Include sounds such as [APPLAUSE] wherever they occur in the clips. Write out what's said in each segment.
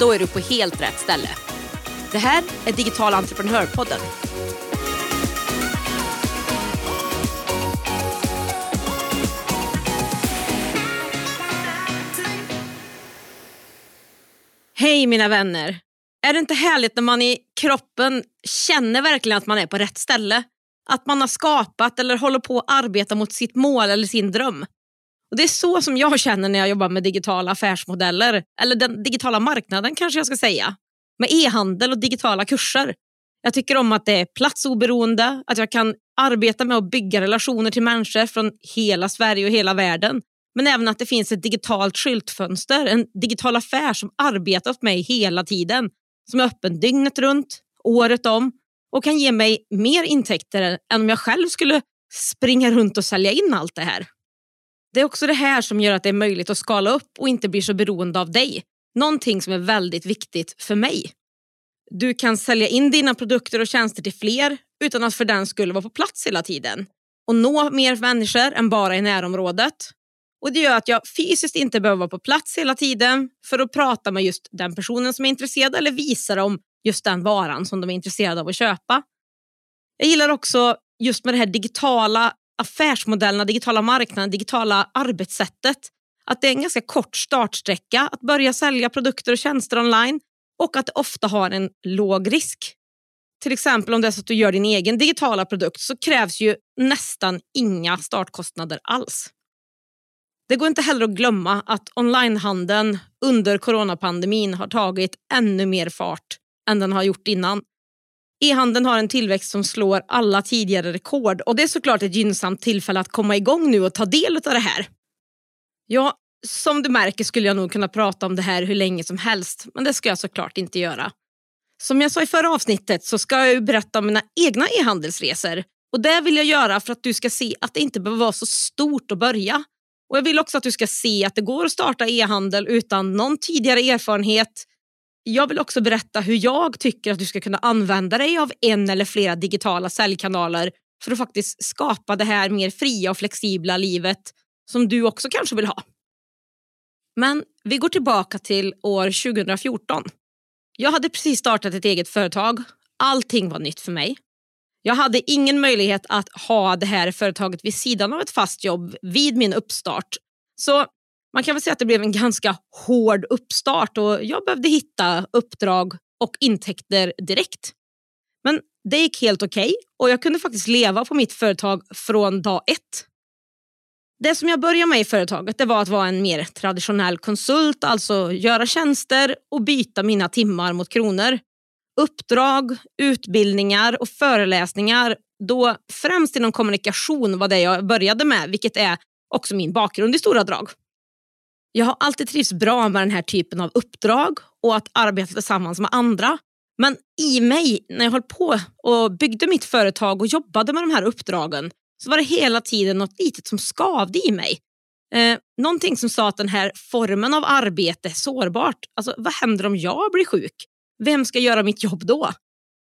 Då är du på helt rätt ställe. Det här är Digital entreprenörpodden. Hej mina vänner! Är det inte härligt när man i kroppen känner verkligen att man är på rätt ställe? Att man har skapat eller håller på att arbeta mot sitt mål eller sin dröm. Och Det är så som jag känner när jag jobbar med digitala affärsmodeller, eller den digitala marknaden kanske jag ska säga. Med e-handel och digitala kurser. Jag tycker om att det är platsoberoende, att jag kan arbeta med att bygga relationer till människor från hela Sverige och hela världen. Men även att det finns ett digitalt skyltfönster, en digital affär som arbetar åt mig hela tiden. Som är öppen dygnet runt, året om och kan ge mig mer intäkter än om jag själv skulle springa runt och sälja in allt det här. Det är också det här som gör att det är möjligt att skala upp och inte bli så beroende av dig. Någonting som är väldigt viktigt för mig. Du kan sälja in dina produkter och tjänster till fler utan att för den skulle vara på plats hela tiden och nå mer människor än bara i närområdet. Och Det gör att jag fysiskt inte behöver vara på plats hela tiden för att prata med just den personen som är intresserad eller visa dem just den varan som de är intresserade av att köpa. Jag gillar också just med det här digitala affärsmodellerna, digitala marknaden, digitala arbetssättet. Att det är en ganska kort startsträcka att börja sälja produkter och tjänster online och att det ofta har en låg risk. Till exempel om det är så att du gör din egen digitala produkt så krävs ju nästan inga startkostnader alls. Det går inte heller att glömma att onlinehandeln under coronapandemin har tagit ännu mer fart än den har gjort innan. E-handeln har en tillväxt som slår alla tidigare rekord och det är såklart ett gynnsamt tillfälle att komma igång nu och ta del av det här. Ja, som du märker skulle jag nog kunna prata om det här hur länge som helst, men det ska jag såklart inte göra. Som jag sa i förra avsnittet så ska jag berätta om mina egna e-handelsresor och det vill jag göra för att du ska se att det inte behöver vara så stort att börja. Och Jag vill också att du ska se att det går att starta e-handel utan någon tidigare erfarenhet jag vill också berätta hur jag tycker att du ska kunna använda dig av en eller flera digitala säljkanaler för att faktiskt skapa det här mer fria och flexibla livet som du också kanske vill ha. Men vi går tillbaka till år 2014. Jag hade precis startat ett eget företag. Allting var nytt för mig. Jag hade ingen möjlighet att ha det här företaget vid sidan av ett fast jobb vid min uppstart. Så man kan väl säga att det blev en ganska hård uppstart och jag behövde hitta uppdrag och intäkter direkt. Men det gick helt okej okay och jag kunde faktiskt leva på mitt företag från dag ett. Det som jag började med i företaget det var att vara en mer traditionell konsult, alltså göra tjänster och byta mina timmar mot kronor. Uppdrag, utbildningar och föreläsningar, då främst inom kommunikation var det jag började med, vilket är också min bakgrund i stora drag. Jag har alltid trivts bra med den här typen av uppdrag och att arbeta tillsammans med andra. Men i mig, när jag höll på och byggde mitt företag och jobbade med de här uppdragen, så var det hela tiden något litet som skavde i mig. Eh, någonting som sa att den här formen av arbete är sårbart. Alltså, vad händer om jag blir sjuk? Vem ska göra mitt jobb då?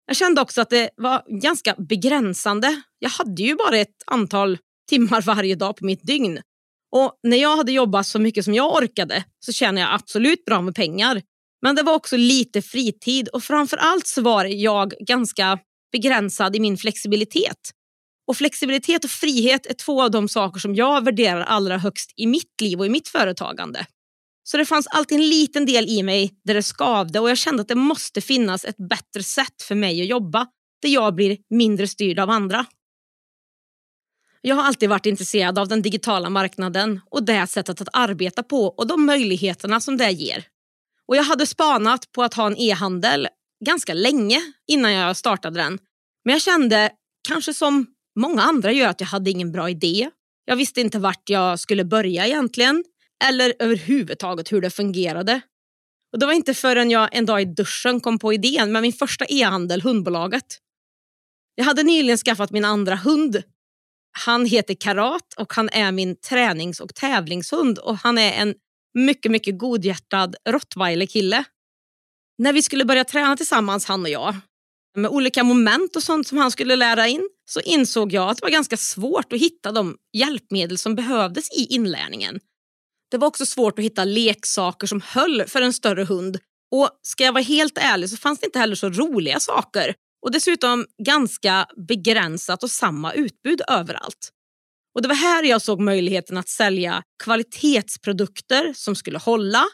Jag kände också att det var ganska begränsande. Jag hade ju bara ett antal timmar [LAUGHS] varje dag på mitt dygn och När jag hade jobbat så mycket som jag orkade så tjänade jag absolut bra med pengar. Men det var också lite fritid och framför allt så var jag ganska begränsad i min flexibilitet. Och Flexibilitet och frihet är två av de saker som jag värderar allra högst i mitt liv och i mitt företagande. Så det fanns alltid en liten del i mig där det skavde och jag kände att det måste finnas ett bättre sätt för mig att jobba där jag blir mindre styrd av andra. Jag har alltid varit intresserad av den digitala marknaden och det sättet att arbeta på och de möjligheterna som det ger. Och Jag hade spanat på att ha en e-handel ganska länge innan jag startade den. Men jag kände, kanske som många andra gör, att jag hade ingen bra idé. Jag visste inte vart jag skulle börja egentligen eller överhuvudtaget hur det fungerade. Och Det var inte förrän jag en dag i duschen kom på idén med min första e-handel, Hundbolaget. Jag hade nyligen skaffat min andra hund. Han heter Karat och han är min tränings och tävlingshund och han är en mycket, mycket godhjärtad rottweiler-kille. När vi skulle börja träna tillsammans, han och jag, med olika moment och sånt som han skulle lära in, så insåg jag att det var ganska svårt att hitta de hjälpmedel som behövdes i inlärningen. Det var också svårt att hitta leksaker som höll för en större hund. Och ska jag vara helt ärlig så fanns det inte heller så roliga saker. Och dessutom ganska begränsat och samma utbud överallt. Och Det var här jag såg möjligheten att sälja kvalitetsprodukter som skulle hålla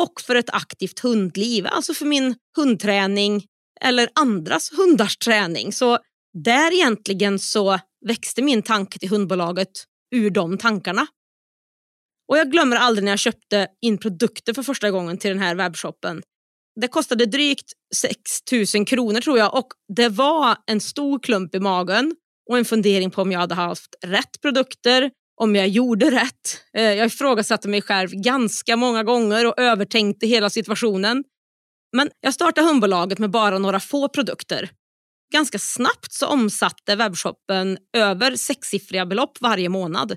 och för ett aktivt hundliv, alltså för min hundträning eller andras hundars träning. Så där egentligen så växte min tanke till hundbolaget ur de tankarna. Och Jag glömmer aldrig när jag köpte in produkter för första gången till den här webbshoppen. Det kostade drygt 6 000 kronor tror jag och det var en stor klump i magen och en fundering på om jag hade haft rätt produkter, om jag gjorde rätt. Eh, jag ifrågasatte mig själv ganska många gånger och övertänkte hela situationen. Men jag startade hundbolaget med bara några få produkter. Ganska snabbt så omsatte webbshoppen över sexsiffriga belopp varje månad.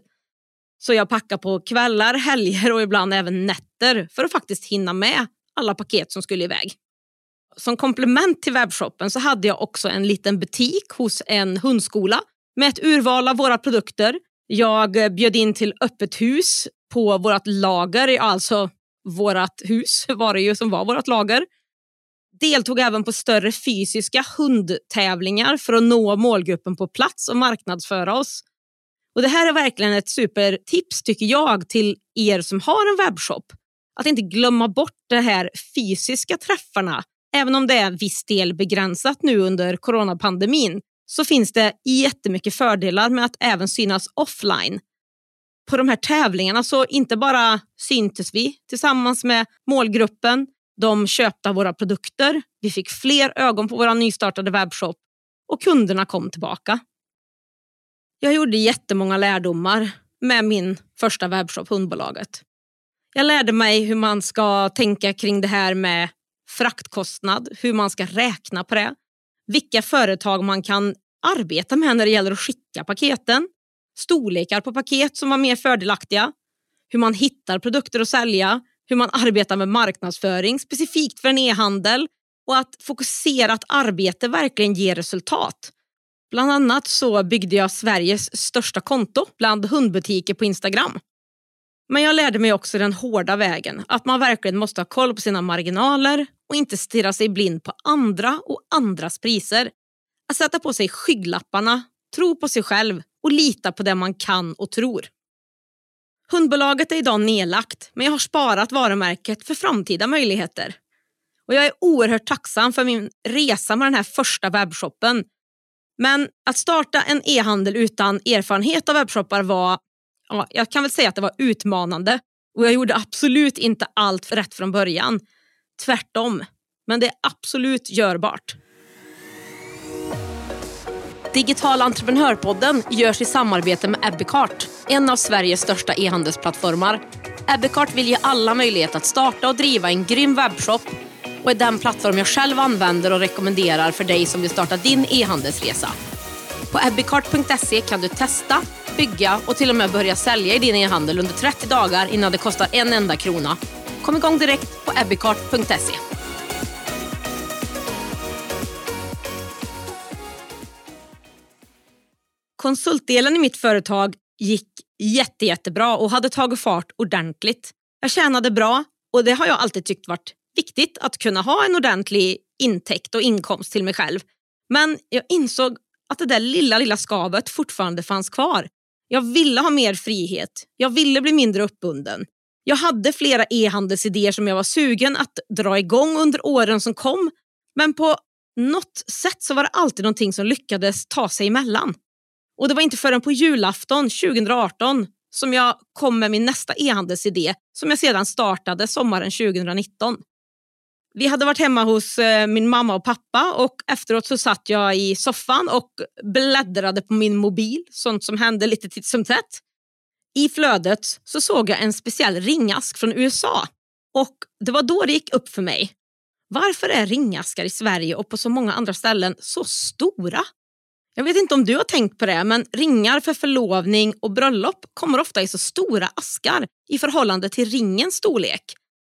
Så jag packade på kvällar, helger och ibland även nätter för att faktiskt hinna med alla paket som skulle iväg. Som komplement till webbshoppen så hade jag också en liten butik hos en hundskola med ett urval av våra produkter. Jag bjöd in till öppet hus på vårt lager, alltså vårt hus [LAUGHS] var det ju som var vårt lager. Deltog även på större fysiska hundtävlingar för att nå målgruppen på plats och marknadsföra oss. Och Det här är verkligen ett supertips tycker jag till er som har en webbshop. Att inte glömma bort de här fysiska träffarna. Även om det är viss del begränsat nu under coronapandemin så finns det jättemycket fördelar med att även synas offline. På de här tävlingarna så inte bara syntes vi tillsammans med målgruppen, de köpte våra produkter, vi fick fler ögon på vår nystartade webbshop och kunderna kom tillbaka. Jag gjorde jättemånga lärdomar med min första webbshop, Hundbolaget. Jag lärde mig hur man ska tänka kring det här med fraktkostnad, hur man ska räkna på det, vilka företag man kan arbeta med när det gäller att skicka paketen, storlekar på paket som var mer fördelaktiga, hur man hittar produkter att sälja, hur man arbetar med marknadsföring specifikt för en e-handel och att fokuserat arbete verkligen ger resultat. Bland annat så byggde jag Sveriges största konto bland hundbutiker på Instagram. Men jag lärde mig också den hårda vägen, att man verkligen måste ha koll på sina marginaler och inte stirra sig blind på andra och andras priser. Att sätta på sig skygglapparna, tro på sig själv och lita på det man kan och tror. Hundbolaget är idag nedlagt, men jag har sparat varumärket för framtida möjligheter. Och Jag är oerhört tacksam för min resa med den här första webbshoppen. Men att starta en e-handel utan erfarenhet av webbshoppar var, ja, jag kan väl säga att det var utmanande. Och jag gjorde absolut inte allt rätt från början. Tvärtom. Men det är absolut görbart. Digital entreprenörpodden görs i samarbete med Ebbecart, en av Sveriges största e-handelsplattformar. Ebbecart vill ge alla möjlighet att starta och driva en grym webbshop och är den plattform jag själv använder och rekommenderar för dig som vill starta din e-handelsresa. På ebbicart.se kan du testa, bygga och till och med börja sälja i din e-handel under 30 dagar innan det kostar en enda krona. Kom igång direkt på ebbicart.se. Konsultdelen i mitt företag gick jätte, jättebra och hade tagit fart ordentligt. Jag tjänade bra och det har jag alltid tyckt varit viktigt att kunna ha en ordentlig intäkt och inkomst till mig själv. Men jag insåg att det där lilla, lilla skavet fortfarande fanns kvar. Jag ville ha mer frihet. Jag ville bli mindre uppbunden. Jag hade flera e-handelsidéer som jag var sugen att dra igång under åren som kom. Men på något sätt så var det alltid någonting som lyckades ta sig emellan. Och det var inte förrän på julafton 2018 som jag kom med min nästa e-handelsidé som jag sedan startade sommaren 2019. Vi hade varit hemma hos eh, min mamma och pappa och efteråt så satt jag i soffan och bläddrade på min mobil, sånt som hände lite titt som tätt. I flödet så såg jag en speciell ringask från USA Och det var då det gick upp för mig. Varför är ringaskar i Sverige och på så många andra ställen så stora? Jag vet inte om du har tänkt på det, men ringar för förlovning och bröllop kommer ofta i så stora askar i förhållande till ringens storlek.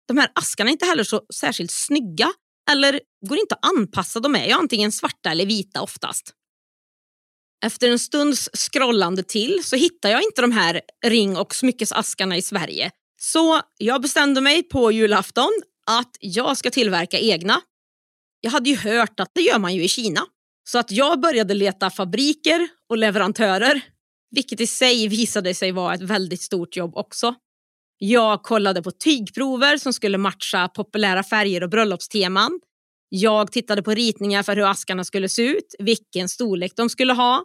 De här askarna är inte heller så särskilt snygga eller går inte att anpassa. De är ju antingen svarta eller vita oftast. Efter en stunds scrollande till så hittar jag inte de här ring och smyckesaskarna i Sverige. Så jag bestämde mig på julafton att jag ska tillverka egna. Jag hade ju hört att det gör man ju i Kina. Så att jag började leta fabriker och leverantörer, vilket i sig visade sig vara ett väldigt stort jobb också. Jag kollade på tygprover som skulle matcha populära färger och bröllopsteman. Jag tittade på ritningar för hur askarna skulle se ut, vilken storlek de skulle ha.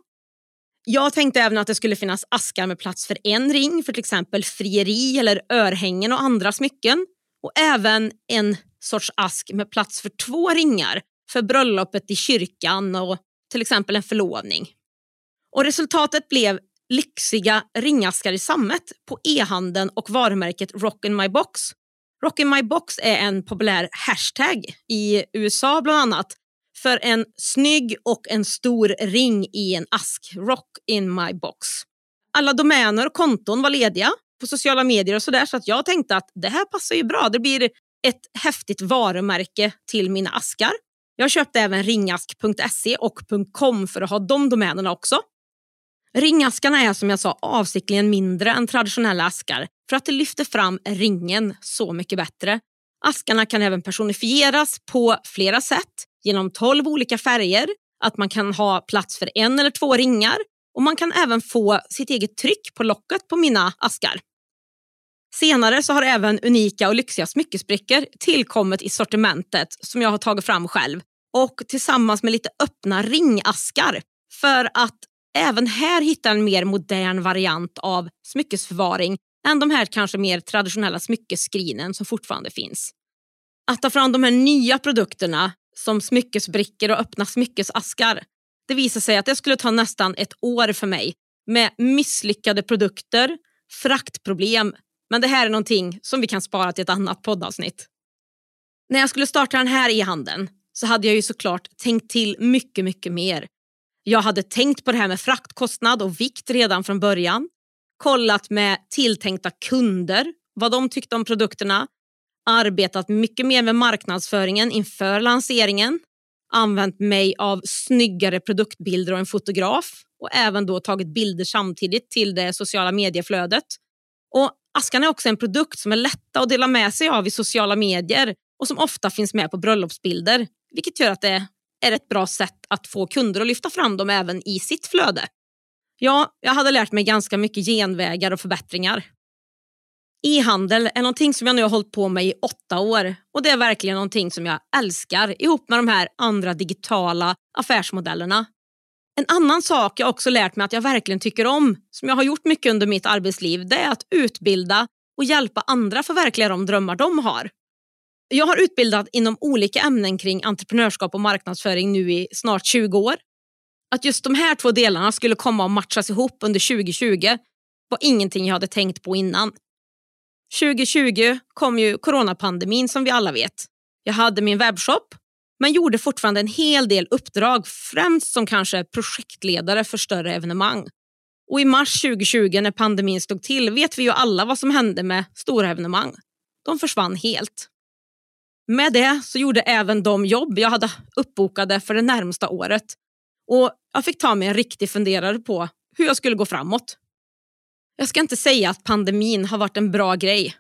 Jag tänkte även att det skulle finnas askar med plats för en ring för till exempel frieri eller örhängen och andra smycken. Och även en sorts ask med plats för två ringar för bröllopet i kyrkan och till exempel en förlovning. Och resultatet blev lyxiga ringaskar i sammet på e-handeln och varumärket Rock in my box. Rock in my box är en populär hashtag i USA bland annat för en snygg och en stor ring i en ask. Rock in my box. Alla domäner och konton var lediga på sociala medier och sådär så att jag tänkte att det här passar ju bra. Det blir ett häftigt varumärke till mina askar. Jag köpte även ringask.se och .com för att ha de domänerna också. Ringaskarna är som jag sa avsiktligen mindre än traditionella askar för att det lyfter fram ringen så mycket bättre. Askarna kan även personifieras på flera sätt genom 12 olika färger, att man kan ha plats för en eller två ringar och man kan även få sitt eget tryck på locket på mina askar. Senare så har även unika och lyxiga smyckesbrickor tillkommit i sortimentet som jag har tagit fram själv och tillsammans med lite öppna ringaskar för att även här hitta en mer modern variant av smyckesförvaring än de här kanske mer traditionella smyckesskrinen som fortfarande finns. Att ta fram de här nya produkterna som smyckesbrickor och öppna smyckesaskar det visade sig att det skulle ta nästan ett år för mig med misslyckade produkter, fraktproblem, men det här är någonting som vi kan spara till ett annat poddavsnitt. När jag skulle starta den här e-handeln så hade jag ju såklart tänkt till mycket, mycket mer. Jag hade tänkt på det här med fraktkostnad och vikt redan från början. Kollat med tilltänkta kunder, vad de tyckte om produkterna. Arbetat mycket mer med marknadsföringen inför lanseringen. Använt mig av snyggare produktbilder och en fotograf och även då tagit bilder samtidigt till det sociala medieflödet. Och Askan är också en produkt som är lätta att dela med sig av i sociala medier och som ofta finns med på bröllopsbilder, vilket gör att det är ett bra sätt att få kunder att lyfta fram dem även i sitt flöde. Ja, jag hade lärt mig ganska mycket genvägar och förbättringar. E-handel är någonting som jag nu har hållit på med i åtta år och det är verkligen någonting som jag älskar ihop med de här andra digitala affärsmodellerna. En annan sak jag också lärt mig att jag verkligen tycker om, som jag har gjort mycket under mitt arbetsliv, det är att utbilda och hjälpa andra förverkliga de drömmar de har. Jag har utbildat inom olika ämnen kring entreprenörskap och marknadsföring nu i snart 20 år. Att just de här två delarna skulle komma att matchas ihop under 2020 var ingenting jag hade tänkt på innan. 2020 kom ju coronapandemin som vi alla vet. Jag hade min webbshop men gjorde fortfarande en hel del uppdrag, främst som kanske projektledare för större evenemang. Och I mars 2020 när pandemin stod till vet vi ju alla vad som hände med stora evenemang. De försvann helt. Med det så gjorde även de jobb jag hade uppbokade för det närmsta året och jag fick ta mig en riktig funderare på hur jag skulle gå framåt. Jag ska inte säga att pandemin har varit en bra grej,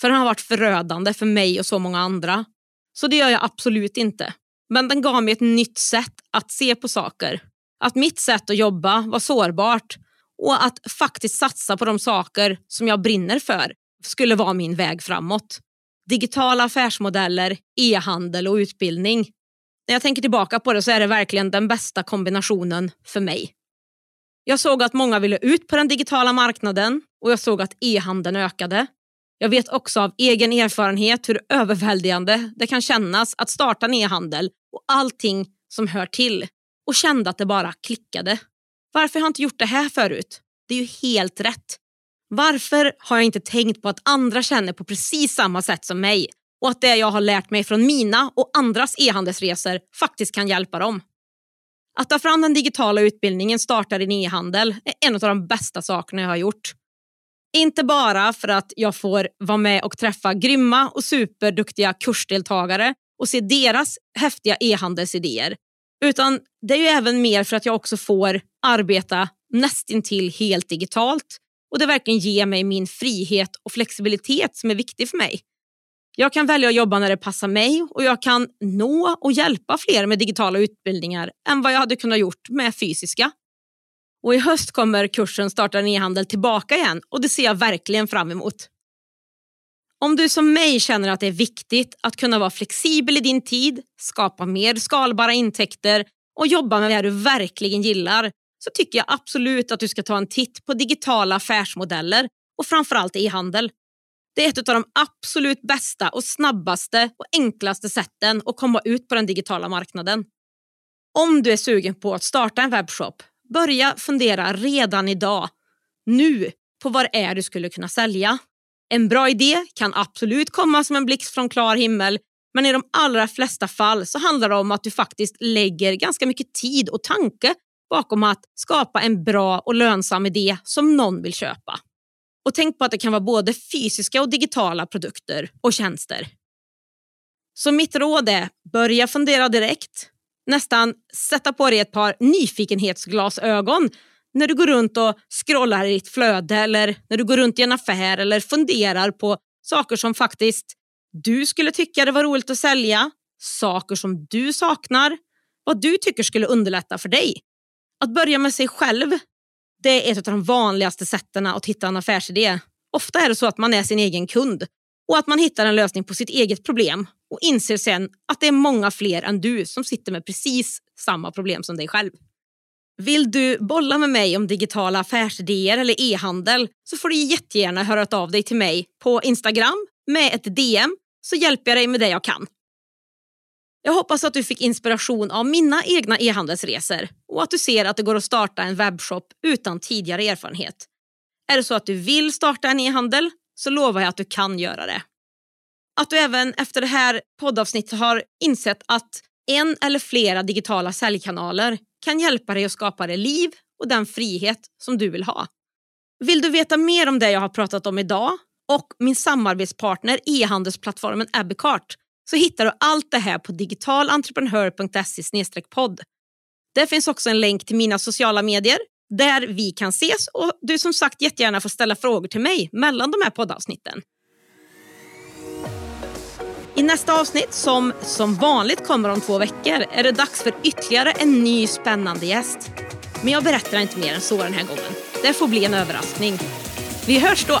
för den har varit förödande för mig och så många andra. Så det gör jag absolut inte. Men den gav mig ett nytt sätt att se på saker. Att mitt sätt att jobba var sårbart och att faktiskt satsa på de saker som jag brinner för skulle vara min väg framåt. Digitala affärsmodeller, e-handel och utbildning. När jag tänker tillbaka på det så är det verkligen den bästa kombinationen för mig. Jag såg att många ville ut på den digitala marknaden och jag såg att e-handeln ökade. Jag vet också av egen erfarenhet hur överväldigande det kan kännas att starta en e-handel och allting som hör till och kände att det bara klickade. Varför har jag inte gjort det här förut? Det är ju helt rätt. Varför har jag inte tänkt på att andra känner på precis samma sätt som mig och att det jag har lärt mig från mina och andras e-handelsresor faktiskt kan hjälpa dem? Att ta fram den digitala utbildningen Starta din e-handel är en av de bästa sakerna jag har gjort. Inte bara för att jag får vara med och träffa grymma och superduktiga kursdeltagare och se deras häftiga e-handelsidéer. Utan det är ju även mer för att jag också får arbeta nästintill helt digitalt och det verkligen ger mig min frihet och flexibilitet som är viktig för mig. Jag kan välja att jobba när det passar mig och jag kan nå och hjälpa fler med digitala utbildningar än vad jag hade kunnat gjort med fysiska. Och I höst kommer kursen Starta en e-handel tillbaka igen och det ser jag verkligen fram emot. Om du som mig känner att det är viktigt att kunna vara flexibel i din tid, skapa mer skalbara intäkter och jobba med det du verkligen gillar så tycker jag absolut att du ska ta en titt på digitala affärsmodeller och framförallt e-handel. Det är ett av de absolut bästa och snabbaste och enklaste sätten att komma ut på den digitala marknaden. Om du är sugen på att starta en webbshop, börja fundera redan idag, nu, på vad det är du skulle kunna sälja. En bra idé kan absolut komma som en blixt från klar himmel men i de allra flesta fall så handlar det om att du faktiskt lägger ganska mycket tid och tanke bakom att skapa en bra och lönsam idé som någon vill köpa. Och tänk på att det kan vara både fysiska och digitala produkter och tjänster. Så mitt råd är, börja fundera direkt. Nästan sätta på dig ett par nyfikenhetsglasögon när du går runt och scrollar i ditt flöde eller när du går runt i en affär eller funderar på saker som faktiskt du skulle tycka det var roligt att sälja, saker som du saknar, vad du tycker skulle underlätta för dig. Att börja med sig själv det är ett av de vanligaste sätten att hitta en affärsidé. Ofta är det så att man är sin egen kund och att man hittar en lösning på sitt eget problem och inser sen att det är många fler än du som sitter med precis samma problem som dig själv. Vill du bolla med mig om digitala affärsidéer eller e-handel så får du jättegärna höra av dig till mig på Instagram med ett DM så hjälper jag dig med det jag kan. Jag hoppas att du fick inspiration av mina egna e-handelsresor och att du ser att det går att starta en webbshop utan tidigare erfarenhet. Är det så att du vill starta en e-handel så lovar jag att du kan göra det. Att du även efter det här poddavsnittet har insett att en eller flera digitala säljkanaler kan hjälpa dig att skapa det liv och den frihet som du vill ha. Vill du veta mer om det jag har pratat om idag och min samarbetspartner e-handelsplattformen Abbeycart så hittar du allt det här på digitalentreprenör.se podd. Där finns också en länk till mina sociala medier där vi kan ses och du som sagt jättegärna får ställa frågor till mig mellan de här poddavsnitten. I nästa avsnitt, som som vanligt kommer om två veckor, är det dags för ytterligare en ny spännande gäst. Men jag berättar inte mer än så den här gången. Det får bli en överraskning. Vi hörs då!